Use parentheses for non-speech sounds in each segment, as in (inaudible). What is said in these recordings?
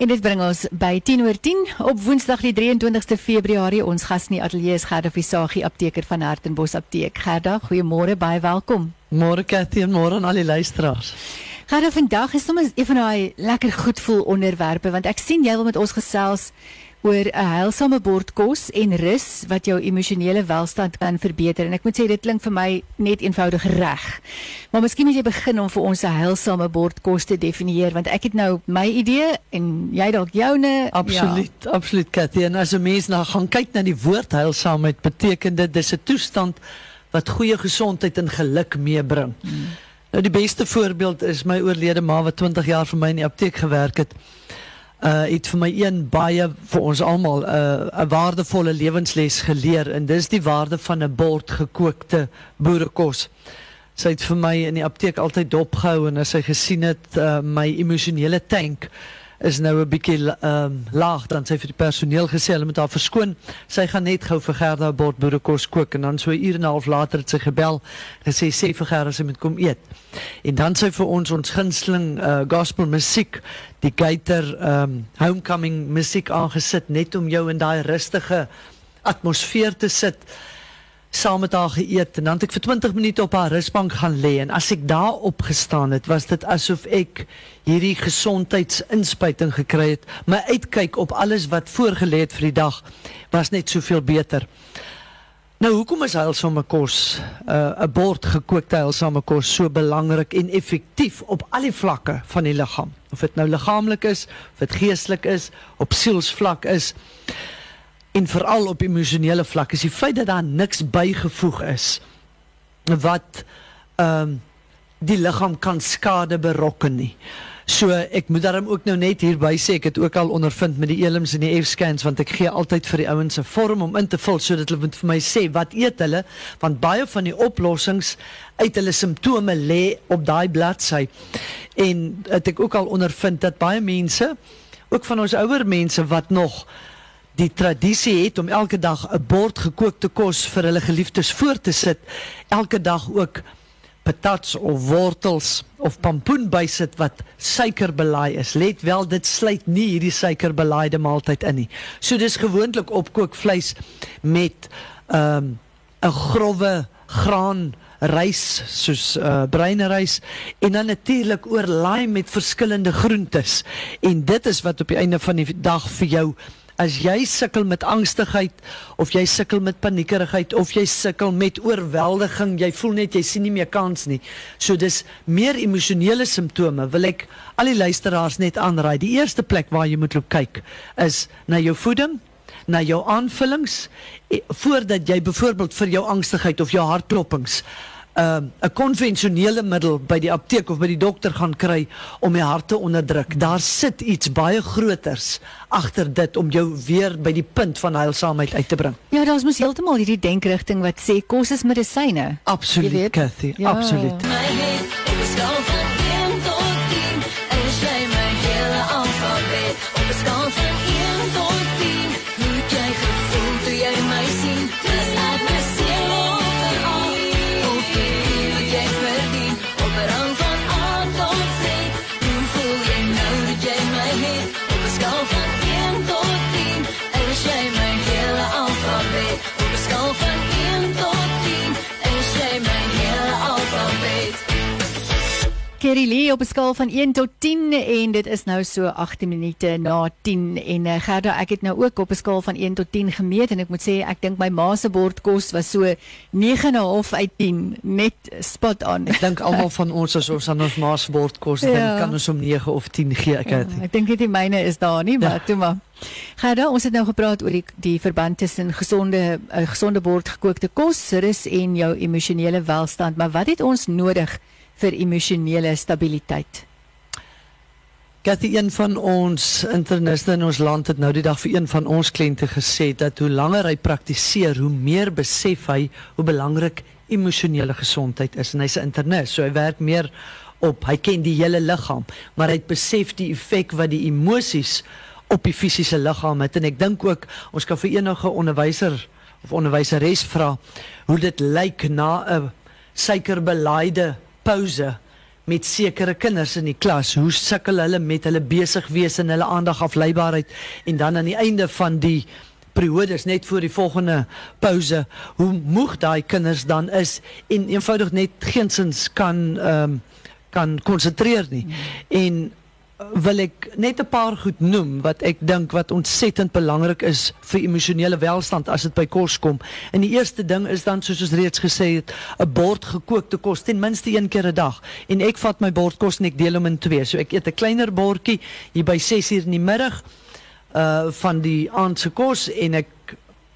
En dit bring ons by 10 oor 10 op Woensdag die 23ste Februarie. Ons gas in die ateljee is Gerda Visagie, apteker van Hartenbos Apteek. Gerda, goeiemôre, baie welkom. Môre Cathy en môre aan al die luisteraars. Gerda, vandag is sommer een van daai lekker goed voel onderwerpe want ek sien jy wil met ons gesels oor 'n heilsame bord kos en rus wat jou emosionele welstand kan verbeter en ek moet sê dit klink vir my net eenvoudig reg. Maar miskien moet jy begin om vir ons 'n heilsame bord kos te definieer want ek het nou my idee en jy dalk joune. Absoluut, ja. absoluut Cathy. En as 'n mens nou gaan kyk na die woord heilsaamheid, beteken dit dis 'n toestand wat goeie gesondheid en geluk meebring. Hmm. Nou die beste voorbeeld is my oorlede ma wat 20 jaar vir my in die apteek gewerk het uh het vir my een baie vir ons almal 'n uh, 'n waardevolle lewensles geleer en dis die waarde van 'n bord gekookte boerekos. Sy het vir my in die apteek altyd dopgehou en as sy gesien het uh, my emosionele tank is nou 'n bietjie ehm um, laag dan sê vir die personeel gesê hulle moet haar verskoon. Sy gaan net gou vir Gerda bord boerekos kook en dan so 'n uur en 'n half later het sy gebel en sê sê vir Gerda sy moet kom eet. En dan sê vir ons ons gunsteling uh, gospel musiek, die Gator ehm um, homecoming musiek aangesit net om jou in daai rustige atmosfeer te sit saam met haar geëet en dan het ek vir 20 minute op haar rusbank gaan lê en as ek daar opgestaan het was dit asof ek hierdie gesondheidsinspuiting gekry het. My uitkyk op alles wat voorgelê het vir die dag was net soveel beter. Nou hoekom is heilsame kos uh, 'n uh, bord gekookte heilsame kos so belangrik en effektief op al die vlakke van die liggaam? Of dit nou liggaamlik is of dit geestelik is op sielsvlak is en veral op emosionele vlak is die feit dat daar niks bygevoeg is wat ehm um, die liggaam kan skade berokken nie. So ek moet daarom ook nou net hierby sê ek het ook al ondervind met die elms en die F-scans want ek gee altyd vir die ouens 'n vorm om in te vul sodat hulle moet vir my sê wat eet hulle want baie van die oplossings uit hulle simptome lê op daai bladsy. En het ek ook al ondervind dat baie mense ook van ons ouer mense wat nog die tradisie het om elke dag 'n bord gekookte kos vir hulle geliefdes voor te sit, elke dag ook patats of wortels of pompoen bysit wat suikerbelaai is. Let wel, dit sluit nie hierdie suikerbelaaide maaltyd in nie. So dis gewoonlik opkookvleis met ehm, 'n um, growwe graan rys soos uh, bruine rys en dan natuurlik oorlaai met verskillende groentes en dit is wat op die einde van die dag vir jou as jy sukkel met angstigheid of jy sukkel met paniekerigheid of jy sukkel met oorweldiging, jy voel net jy sien nie meer kans nie. So dis meer emosionele simptome. Wil ek al die luisteraars net aanraai. Die eerste plek waar jy moet loop kyk is na jou voeding na jou aanvullings eh, voordat jy byvoorbeeld vir jou angstigheid of jou hartklopings 'n uh, 'n konvensionele middel by die apteek of by die dokter gaan kry om die hart te onderdruk. Daar sit iets baie groters agter dit om jou weer by die punt van heilsaamheid uit te bring. Ja, daar's mos heeltemal hierdie denkrigting wat sê kos is medisyne. Absoluut, Cathy, ja. absoluut. Kerry Lee op 'n skaal van 1 tot 10 en dit is nou so 18 minute na 10 en uh, Gerda ek het nou ook op 'n skaal van 1 tot 10 gemeet en ek moet sê ek dink my ma se bordkos was so 9.5 uit 10 net spot on. Ek dink almal van ons as ons aan ons ma se bordkos ja. dink kan ons om 9 of 10 gee ek het. Ja, ek dink dit myne is daar nie maar ja. toe maar Gerda ons het nou gepraat oor die die verband tussen gesonde uh, gesonde bord gekookte kos, rus en jou emosionele welstand maar wat het ons nodig vir emosionele stabiliteit? Kathy, een van ons interniste in ons land het nou die dag vir een van ons kliënte gesê dat hoe langer hy praktiseer, hoe meer besef hy hoe belangrik emosionele gesondheid is. En hy's 'n internis, so hy werk meer op hy ken die hele liggaam, maar hy het besef die effek wat die emosies op die fisiese liggaam het en ek dink ook ons kan vir enige onderwyser of onderwyseres vra hoe dit lyk na 'n suikerbelaaide pouse met sekere kinders in die klas. Hoe sukkel hulle met hulle besig wees en hulle aandag afleibaarheid en dan aan die einde van die periodes net voor die volgende pouse hoe moeg daai kinders dan is en eenvoudig net geensins kan ehm um, kan konsentreer nie. Mm. En wil ek net 'n paar goed noem wat ek dink wat ontsettend belangrik is vir emosionele welstand as dit by kos kom. En die eerste ding is dan soos ons reeds gesê het, 'n bord gekookte kos ten minste een keer 'n dag. En ek vat my bord kos en ek deel hom in twee. So ek eet 'n kleiner bordjie hier by 6:00 in die middag uh van die aand se kos en ek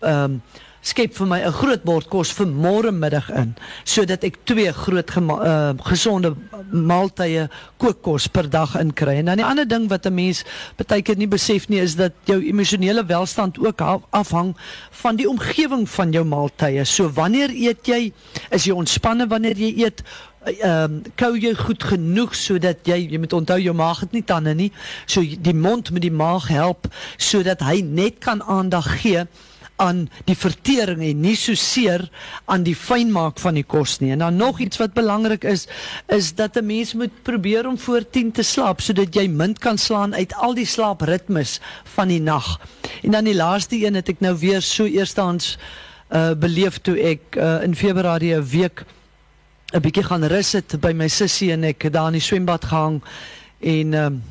ehm um, skep vir my 'n groot bord kos vir môre middag in sodat ek twee groot uh, gesonde maaltye kookkos per dag in kry. En dan die ander ding wat 'n mens baie keer nie besef nie is dat jou emosionele welstand ook afhang van die omgewing van jou maaltye. So wanneer eet jy? Is jy ontspanne wanneer jy eet? ehm um, kou jy goed genoeg sodat jy jy moet onthou jou maag het nie tande nie so die mond met die maag help sodat hy net kan aandag gee aan die vertering en nie so seer aan die fynmaak van die kos nie. En dan nog iets wat belangrik is, is dat 'n mens moet probeer om voor 10 te slaap sodat jy min kan slaan uit al die slaapritmes van die nag. En dan die laaste een het ek nou weer so eerstehands uh beleef toe ek uh, in Februarie 'n week 'n bietjie gaan rus het by my sussie en ek daar in die swembad gehang en um,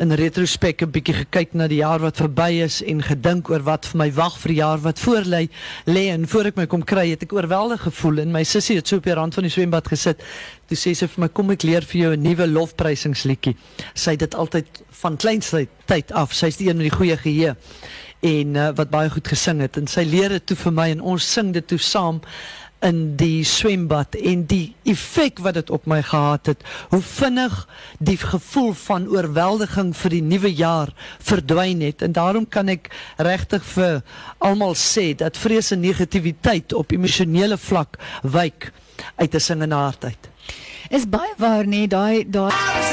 in retrospek 'n bietjie gekyk na die jaar wat verby is en gedink oor wat vir my wag vir die jaar wat voor lê. En voor ek my kom kry het ek oorweldig gevoel en my sussie het so op die rand van die swembad gesit. Toe sê sy vir my kom ek leer vir jou 'n nuwe lofprysingsliedjie. Sy het dit altyd van kleinste tyd af. Sy's die een met die goeie geheue en uh, wat baie goed gesing het. En sy leer dit toe vir my en ons sing dit toe saam in die swembad en die effek wat dit op my gehad het hoe vinnig die gevoel van oorweldiging vir die nuwe jaar verdwyn het. En daarom kan ek regtig vir almal sê dat vrees en negativiteit op emosionele vlak wyk uit 'n singende hart uit. Is baie waar nee daai daai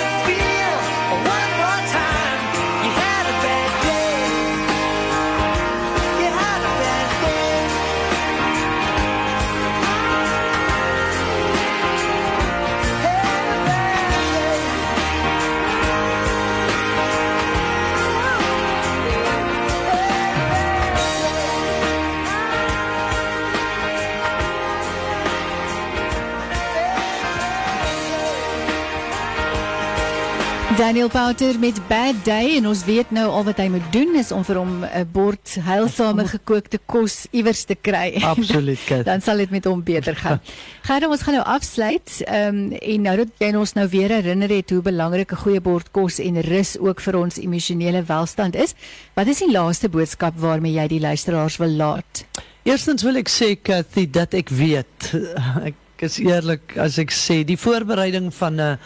Daniel Pouter met Bad Day en ons weet nou al wat hy moet doen is om vir hom 'n bord heilsame gekookte kos iewers te kry. Absoluut. (laughs) Dan sal dit met hom beter gaan. (laughs) Gaan ons gaan nou afsluit. Ehm um, en nou dat jy ons nou weer herinner het hoe belangrik 'n goeie bord kos en rus ook vir ons emosionele welstand is. Wat is die laaste boodskap waarmee jy die luisteraars wil laat? Eerstens wil ek sê Cathy dat ek weet (laughs) ek is eerlik as ek sê die voorbereiding van 'n uh,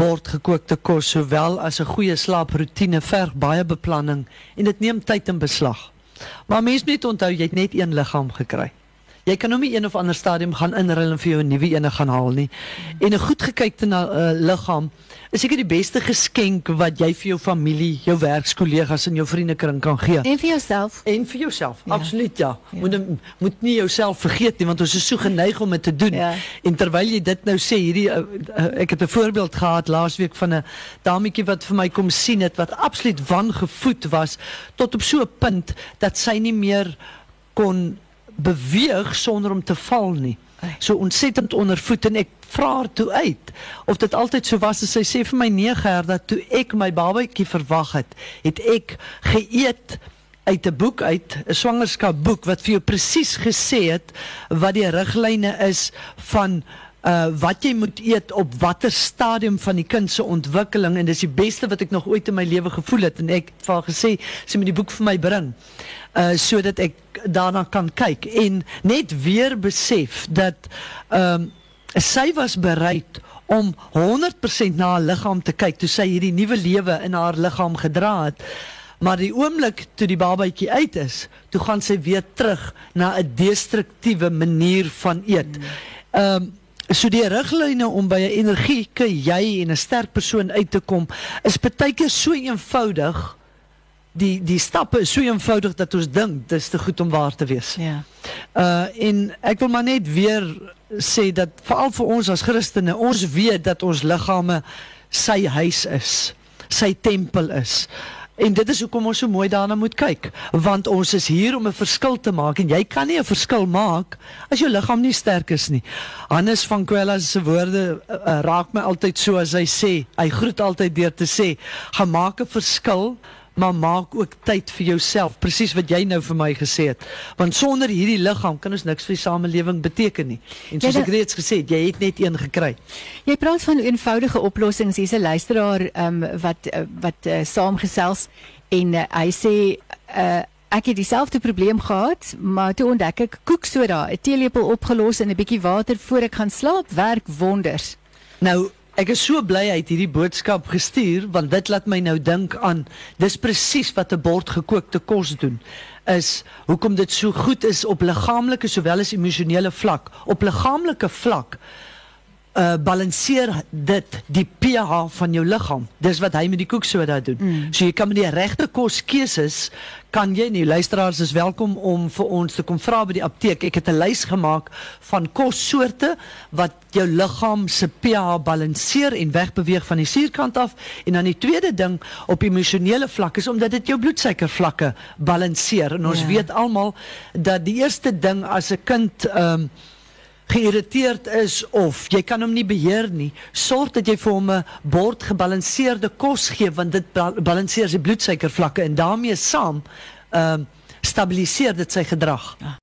bord gekookte kos sowel as 'n goeie slaaproetine verg baie beplanning en dit neem tyd in beslag. Maar mens moet onthou jy het net een liggaam gekry. Jy kan hom nie een of ander stadium gaan inruil en vir jou 'n nuwe een gaan haal nie. En 'n goed gekykte na 'n uh, liggaam is seker die beste geskenk wat jy vir jou familie, jou werkskollegas en jou vriendekring kan gee. En vir jouself. En vir jouself. Ja. Absoluut ja. ja. Moet moet nie jouself vergeet nie want ons is so geneig om dit te doen. Ja. En terwyl jy dit nou sê, hierdie uh, uh, ek het 'n voorbeeld gehad laasweek van 'n dametjie wat vir my kom sien het wat absoluut wangevoed was tot op so 'n punt dat sy nie meer kon beweeg sonder om te val nie. So ontsettend ondervoed en ek vra haar toe uit of dit altyd so was as sy sê vir my nee Gerda toe ek my babatjie verwag het, het ek geëet uit 'n boek uit 'n swangerskapboek wat vir jou presies gesê het wat die riglyne is van uh wat jy moet eet op watter stadium van die kind se ontwikkeling en dis die beste wat ek nog ooit in my lewe gevoel het en ek het vir haar gesê sy moet die boek vir my bring uh sodat ek daarna kan kyk en net weer besef dat ehm um, sy was bereid om 100% na haar liggaam te kyk toe sy hierdie nuwe lewe in haar liggaam gedra het. Maar die oomblik toe die babatjie uit is, toe gaan sy weer terug na 'n destruktiewe manier van eet. Ehm um, so die riglyne om by 'n energieke jy en 'n sterk persoon uit te kom is baie keer so eenvoudig. Die die stappe is so eenvoudig dat ons dink dis te goed om waar te wees. Ja. Uh en ek wil maar net weer sê dat veral vir ons as Christene, ons weet dat ons liggame sy huis is, sy tempel is. En dit is hoekom ons so mooi daarna moet kyk, want ons is hier om 'n verskil te maak en jy kan nie 'n verskil maak as jou liggaam nie sterk is nie. Hannes van Kwela se woorde uh, uh, raak my altyd so as hy sê, hy groet altyd deur te sê, "Gaan maak 'n verskil." Maar maak ook tyd vir jouself. Presies wat jy nou vir my gesê het. Want sonder hierdie liggaam kan ons niks vir die samelewing beteken nie. En soos ja, ek reeds gesê het jy het net een gekry. Jy praat van eenvoudige oplossings. Hier's 'n luisteraar um, wat uh, wat uh, saamgesels en uh, hy sê uh, ek het dieselfde probleem gehad maar toe ontdek ek koeksoda 'n teelepel opgelos in 'n bietjie water voor ek gaan slaap werk wonders. Nou Ek is so bly hy het hierdie boodskap gestuur want dit laat my nou dink aan dis presies wat 'n bord gekookte kos doen is hoekom dit so goed is op liggaamlike sowel as emosionele vlak. Op liggaamlike vlak uh balanseer dit die pH van jou liggaam. Dis wat hy met die koeksoda doen. Mm. So jy kan met die regte koskeuses kan jy nie luisteraars is welkom om vir ons te kom vra by die apteek. Ek het 'n lys gemaak van kossoorte wat jou liggaam se pH balanseer en wegbeweeg van die suurkant af en dan die tweede ding op emosionele vlak is omdat dit jou bloedsuikervlakke balanseer. En ons yeah. Ja. weet almal dat die eerste ding as 'n kind ehm um, geïrriteerd is of jy kan hom nie beheer nie, sorg dat jy vir hom 'n bord gebalanseerde kos gee want dit balanseer sy bloedsuikervlakke en daarmee saam ehm uh, stabiliseer gedrag.